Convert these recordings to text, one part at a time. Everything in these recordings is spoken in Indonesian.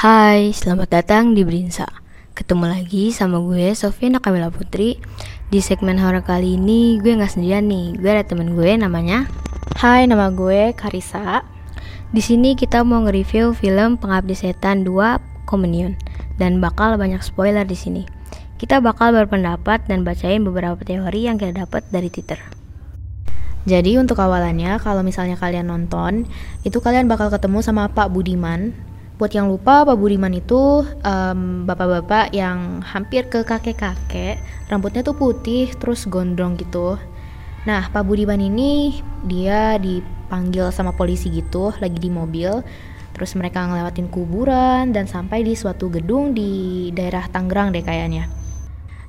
Hai, selamat datang di Brinsa. Ketemu lagi sama gue Sofia Nakamila Putri. Di segmen horor kali ini gue nggak sendirian nih. Gue ada temen gue namanya. Hai, nama gue Karisa. Di sini kita mau nge-review film Pengabdi Setan 2 Communion dan bakal banyak spoiler di sini. Kita bakal berpendapat dan bacain beberapa teori yang kita dapat dari Twitter. Jadi untuk awalannya, kalau misalnya kalian nonton, itu kalian bakal ketemu sama Pak Budiman. Buat yang lupa, Pak Budiman itu um, bapak-bapak yang hampir ke kakek-kakek, rambutnya tuh putih, terus gondrong gitu. Nah, Pak Budiman ini dia dipanggil sama polisi gitu, lagi di mobil. Terus mereka ngelewatin kuburan dan sampai di suatu gedung di daerah Tangerang deh kayaknya.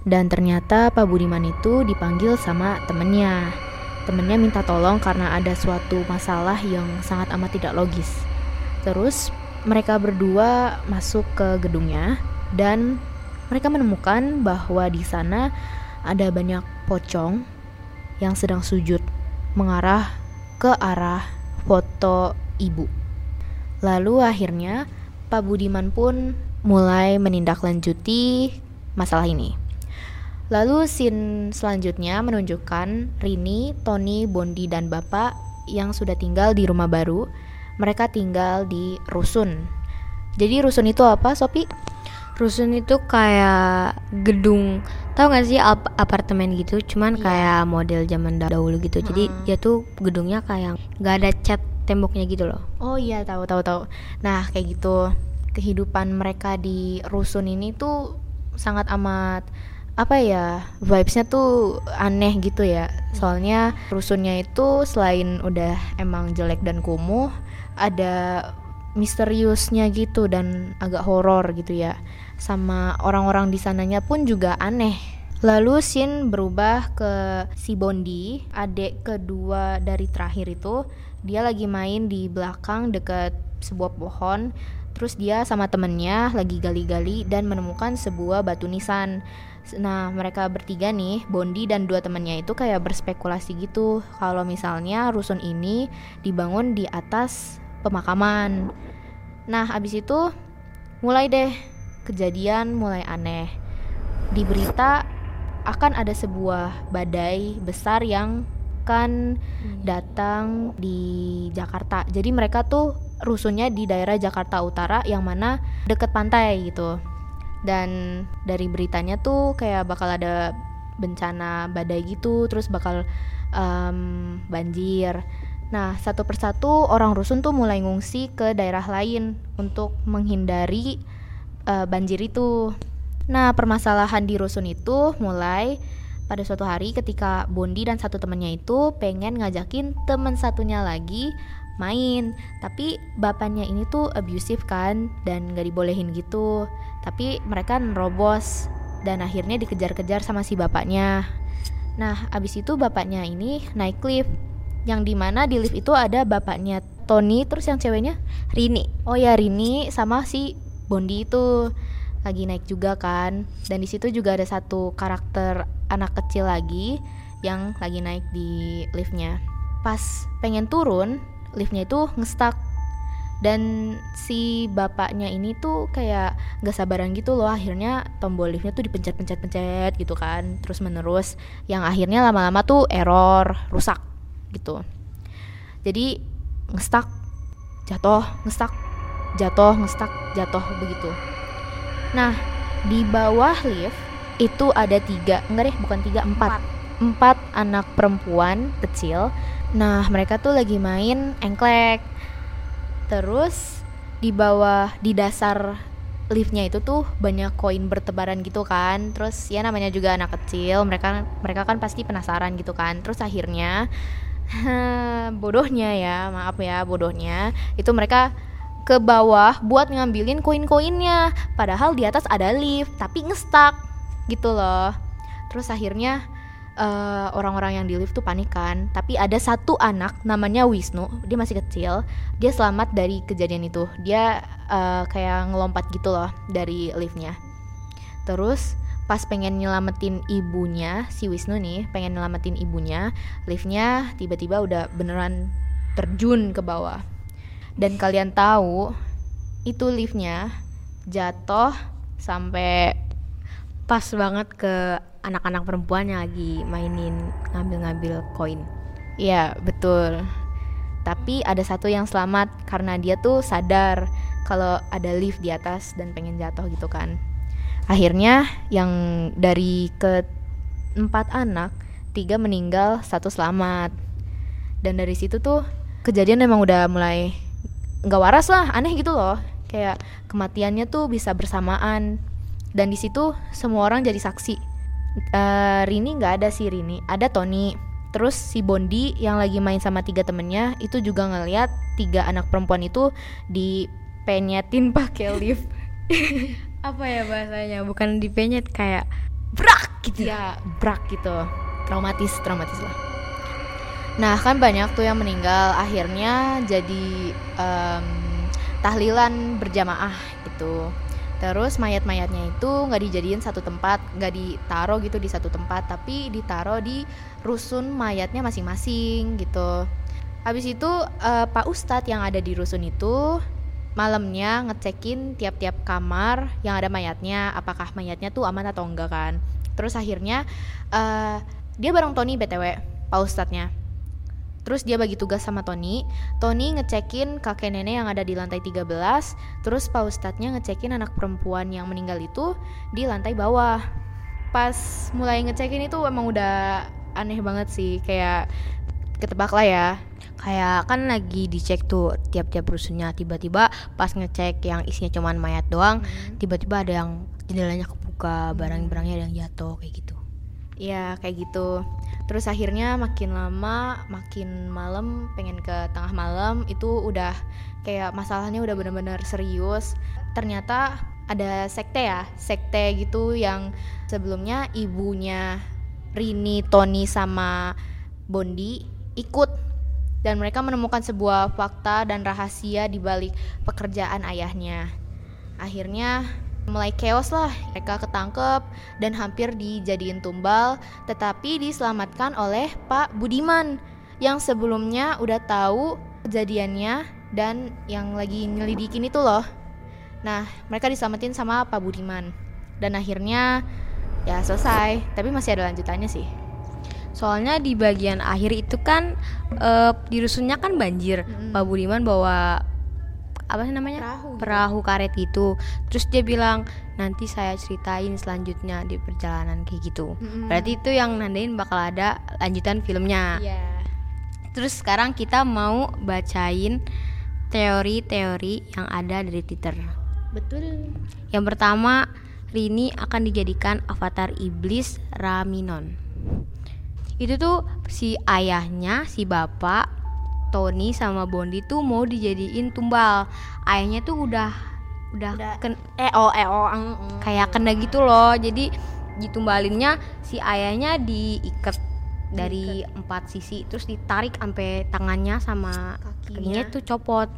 Dan ternyata Pak Budiman itu dipanggil sama temennya. Temennya minta tolong karena ada suatu masalah yang sangat amat tidak logis. Terus mereka berdua masuk ke gedungnya dan mereka menemukan bahwa di sana ada banyak pocong yang sedang sujud mengarah ke arah foto ibu. Lalu akhirnya Pak Budiman pun mulai menindaklanjuti masalah ini. Lalu scene selanjutnya menunjukkan Rini, Tony, Bondi, dan Bapak yang sudah tinggal di rumah baru. Mereka tinggal di rusun. Jadi rusun itu apa, Sopi? Rusun itu kayak gedung, tau gak sih ap apartemen gitu, cuman Iya. kayak model zaman dahulu gitu. Jadi Mm-mm. dia tuh gedungnya kayak nggak ada cat temboknya gitu loh. Oh iya, tahu tahu tahu. Nah, kayak gitu. Kehidupan mereka di rusun ini tuh sangat amat apa ya vibesnya tuh aneh gitu ya soalnya rusunnya itu selain udah emang jelek dan kumuh ada misteriusnya gitu dan agak horor gitu ya. Sama orang-orang di sananya pun juga aneh. Lalu scene berubah ke si Bondi adik kedua dari terakhir itu. Dia lagi main di belakang deket sebuah pohon. Terus dia sama temennya lagi gali-gali dan menemukan sebuah batu nisan. Nah, mereka bertiga nih, Bondi dan dua temannya itu kayak berspekulasi gitu. Kalau misalnya rusun ini dibangun di atas pemakaman. Nah, abis itu mulai deh kejadian mulai aneh. Di berita akan ada sebuah badai besar yang kan datang di Jakarta. Jadi mereka tuh rusunnya di daerah Jakarta Utara yang mana deket pantai gitu dan dari beritanya tuh kayak bakal ada bencana badai gitu terus bakal em, banjir nah satu persatu orang rusun tuh mulai ngungsi ke daerah lain untuk menghindari eh, banjir itu. Nah permasalahan di rusun itu mulai pada suatu hari ketika Bondi dan satu temannya itu pengen ngajakin teman satunya lagi main. Tapi bapaknya ini tuh abusive kan dan gak dibolehin gitu. Tapi mereka nerobos dan akhirnya dikejar-kejar sama si bapaknya. Nah abis itu bapaknya ini naik lift yang di mana di lift itu ada bapaknya Tony terus yang ceweknya Rini. oh ya Rini sama si Bondi itu lagi naik juga kan. Dan di situ juga ada satu karakter anak kecil lagi yang lagi naik di liftnya. Pas pengen turun liftnya itu ngestak dan si bapaknya ini tuh kayak gak sabaran gitu loh akhirnya tombol liftnya tuh dipencet-pencet-pencet gitu kan terus menerus yang akhirnya lama-lama tuh error rusak gitu. Jadi ngestak jatuh ngestak jatuh ngestak jatuh begitu. Nah di bawah lift itu ada tiga enggak deh bukan tiga empat. Empat. Anak perempuan kecil. Nah mereka tuh lagi main engklek. Terus di bawah di dasar liftnya itu tuh banyak koin bertebaran gitu kan. Terus ya namanya juga anak kecil mereka mereka kan pasti penasaran gitu kan. Terus akhirnya bodohnya ya maaf ya bodohnya. Itu mereka ke bawah buat ngambilin koin-koinnya. Padahal di atas ada lift tapi ngestak gitu loh. Terus akhirnya eh, orang-orang yang di lift tuh panik kan. Tapi ada satu anak namanya Wisnu dia masih kecil. Dia selamat dari kejadian itu. Dia eh, kayak ngelompat gitu loh dari liftnya. Terus pas pengen nyelamatin ibunya si Wisnu nih pengen nyelamatin ibunya liftnya tiba-tiba udah beneran terjun ke bawah dan kalian tahu itu liftnya jatuh sampai pas banget ke anak-anak perempuan yang lagi mainin ngambil-ngambil koin. Iya, betul. Tapi ada satu yang selamat karena dia tuh sadar kalau ada lift di atas dan pengen jatuh gitu kan. Akhirnya yang dari ke empat anak, tiga meninggal, satu selamat. Dan dari situ tuh kejadian emang udah mulai nggak waras lah, aneh gitu loh. Kayak kematiannya tuh bisa bersamaan. Dan di situ semua orang jadi saksi. Uh, Rini nggak ada sih Rini, ada Tony Terus si Bondi yang lagi main sama tiga temennya itu juga ngeliat tiga anak perempuan itu dipenyetin pakai lift. Apa ya bahasanya? Bukan dipenyet kayak brak gitu. Ya, brak gitu. Traumatis, traumatis lah. Nah, kan banyak tuh yang meninggal akhirnya jadi um, tahlilan berjamaah gitu. Terus mayat-mayatnya itu nggak dijadiin satu tempat, nggak ditaruh gitu di satu tempat, tapi ditaruh di rusun mayatnya masing-masing gitu. Habis itu uh, Pak Ustadz yang ada di rusun itu malamnya ngecekin tiap-tiap kamar yang ada mayatnya, apakah mayatnya tuh aman atau enggak kan. Terus akhirnya uh, dia bareng Tony btw, Pak Ustadznya Terus dia bagi tugas sama Tony. Tony ngecekin kakek nenek yang ada di lantai 13, terus Pak Ustadznya ngecekin anak perempuan yang meninggal itu di lantai bawah. Pas mulai ngecekin itu emang udah aneh banget sih, kayak ketebak lah ya. Kayak kan lagi dicek tuh tiap-tiap rusunnya tiba-tiba pas ngecek yang isinya cuman mayat doang, hmm. tiba-tiba ada yang jendelanya kebuka, barang-barangnya ada yang jatuh kayak gitu. Ya kayak gitu terus akhirnya makin lama makin malam pengen ke tengah malam itu udah kayak masalahnya udah bener-bener serius ternyata ada sekte ya sekte gitu yang sebelumnya ibunya Rini Tony sama Bondi ikut. Dan mereka menemukan sebuah fakta dan rahasia di balik pekerjaan ayahnya. Akhirnya mulai chaos lah. Mereka ketangkep dan hampir dijadiin tumbal tetapi diselamatkan oleh Pak Budiman yang sebelumnya udah tahu kejadiannya dan yang lagi nyelidikin itu loh. Nah mereka diselamatin sama Pak Budiman. Dan akhirnya ya selesai. Tapi masih ada lanjutannya sih soalnya di bagian akhir itu kan uh, di rusunnya kan banjir hmm. Pak Budiman bawa apa sih namanya perahu, gitu. perahu karet gitu terus dia bilang nanti saya ceritain selanjutnya di perjalanan kayak gitu mm-hmm. berarti itu yang nandain bakal ada lanjutan filmnya yeah. terus sekarang kita mau bacain teori-teori yang ada dari Twitter betul yang pertama Rini akan dijadikan avatar iblis Raminon itu tuh si ayahnya si bapak Tony sama Bondi tuh mau dijadiin tumbal ayahnya tuh udah udah, udah ken eh oh eh oh ang, mm, kayak kena gitu loh jadi ditumbalinnya si ayahnya diikat dari diikat. empat sisi terus ditarik sampai tangannya sama kakinya. kakinya tuh copot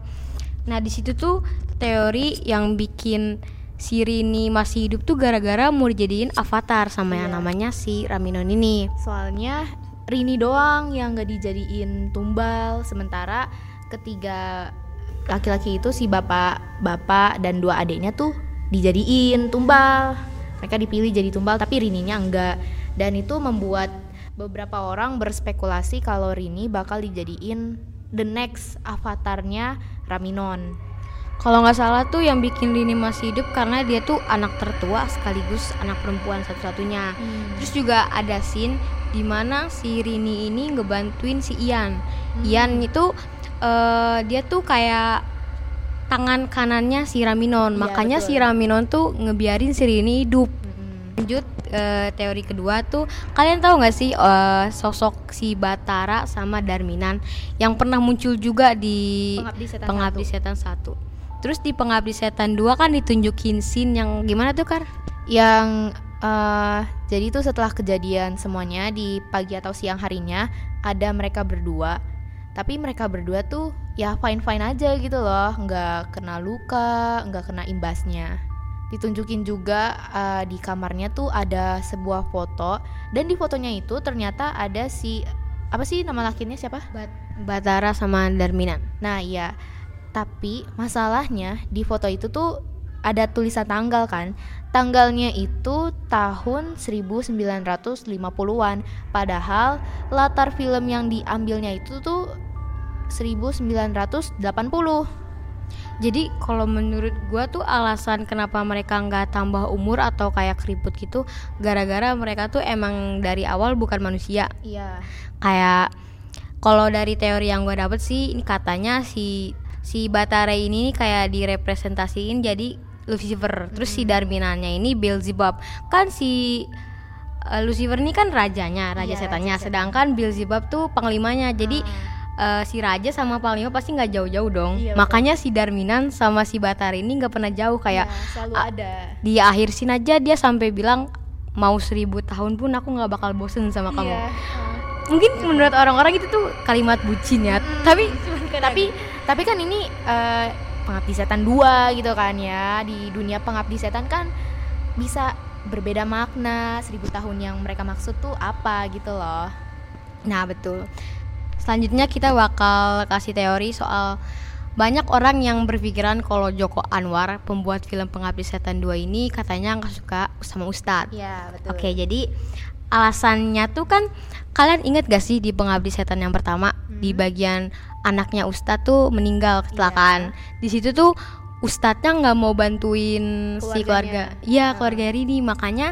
nah di situ tuh teori yang bikin si Rini masih hidup tuh gara-gara mau dijadiin avatar sama iya. yang namanya si Raminon ini. Soalnya Rini doang yang gak dijadiin tumbal sementara ketiga laki-laki itu si bapak bapak dan dua adiknya tuh dijadiin tumbal. Mereka dipilih jadi tumbal tapi Rininya enggak dan itu membuat beberapa orang berspekulasi kalau Rini bakal dijadiin the next avatarnya Raminon kalau nggak salah tuh yang bikin Rini masih hidup karena dia tuh anak tertua sekaligus anak perempuan satu-satunya. Hmm. Terus juga ada scene di mana si Rini ini ngebantuin si Ian. Hmm. Ian itu uh, dia tuh kayak tangan kanannya si Raminon. Ya, Makanya betul. si Raminon tuh ngebiarin si Rini hidup. Hmm. Lanjut uh, teori kedua tuh kalian tahu nggak sih uh, sosok si Batara sama Darminan yang pernah muncul juga di Pengabdi Setan, Pengabdi Setan 1 Terus di Pengabdi Setan 2 kan ditunjukin scene yang gimana tuh Kar? Yang uh, jadi itu setelah kejadian semuanya di pagi atau siang harinya ada mereka berdua. Tapi mereka berdua tuh ya fine fine aja gitu loh, nggak kena luka, nggak kena imbasnya. Ditunjukin juga uh, di kamarnya tuh ada sebuah foto dan di fotonya itu ternyata ada si apa sih nama lakinya siapa? Bat Batara sama Darminan. Nah iya tapi masalahnya di foto itu tuh ada tulisan tanggal kan. Tanggalnya itu tahun 1950-an. Padahal latar film yang diambilnya itu tuh 1980. Jadi kalau menurut gua tuh alasan kenapa mereka nggak tambah umur atau kayak keriput gitu gara-gara mereka tuh emang dari awal bukan manusia. Iya. Kayak kalau dari teori yang gua dapet sih ini katanya si si Batara ini kayak direpresentasiin jadi Lucifer. Terus si Darminannya ini Beelzebub. Kan si uh, Lucifer ini kan rajanya, raja Iya, setannya. raja. Sedangkan Beelzebub tuh panglimanya. Jadi uh, si raja sama panglima pasti nggak jauh-jauh dong. Iya, betul. Makanya si Darminan sama si Batara ini nggak pernah jauh kayak Iya, selalu a- ada. di akhir scene aja dia sampai bilang mau seribu tahun pun aku nggak bakal bosen sama kamu. Iya. Mungkin menurut orang-orang itu tuh kalimat bucin ya. Tapi tapi tapi kan ini eh, pengabdi setan dua gitu kan ya. Di dunia pengabdi setan kan bisa berbeda makna seribu tahun yang mereka maksud tuh apa gitu loh. Nah betul. Selanjutnya kita bakal kasih teori soal banyak orang yang berpikiran kalau Joko Anwar pembuat film Pengabdi Setan 2 ini katanya nggak suka sama Ustadz. ya betul. Oke jadi alasannya tuh kan kalian inget gak sih di Pengabdi Setan yang pertama? Di bagian anaknya Ustadz tuh meninggal kecelakaan. Di situ tuh Ustadznya nggak mau bantuin si keluarga. Keluarganya. Iya keluarga Rini makanya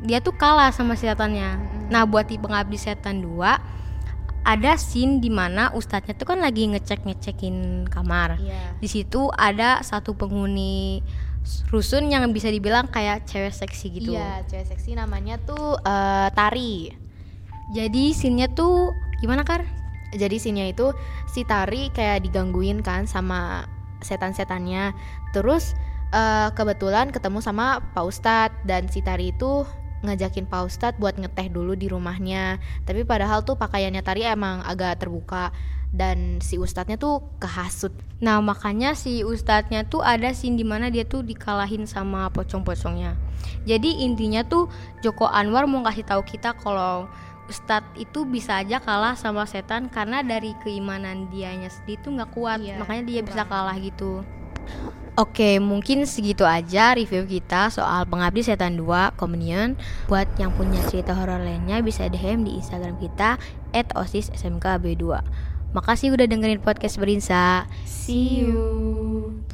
dia tuh kalah sama si setannya. Nah buat di Pengabdi Setan 2 ada scene di mana Ustadznya tuh kan lagi ngecek ngecekin kamar. Iya. Di situ ada satu penghuni rusun yang bisa dibilang kayak cewek seksi gitu. iya cewek seksi namanya tuh eh, Tari Jadi scene-nya tuh gimana Kar? Jadi sinnya itu si Tari kayak digangguin kan sama setan-setannya. Terus eh, kebetulan ketemu sama Pak Ustadz dan si Tari itu ngajakin Pak Ustadz buat ngeteh dulu di rumahnya. Tapi padahal tuh pakaiannya Tari emang agak terbuka dan si Ustadznya tuh kehasut. Nah makanya si ustadznya tuh ada scene di mana dia tuh dikalahin sama pocong-pocongnya. Jadi intinya tuh Joko Anwar mau kasih tahu kita kalau ustadz itu bisa aja kalah sama setan karena dari keimanan dianya sendiri tuh nggak kuat, Iya, makanya dia bisa kurang. kalah gitu. Oke, mungkin segitu aja review kita soal Pengabdi Setan 2 Communion. Buat yang punya cerita horor lainnya bisa DM di Instagram kita @osissmkb2. Makasih udah dengerin podcast Berinsa. see you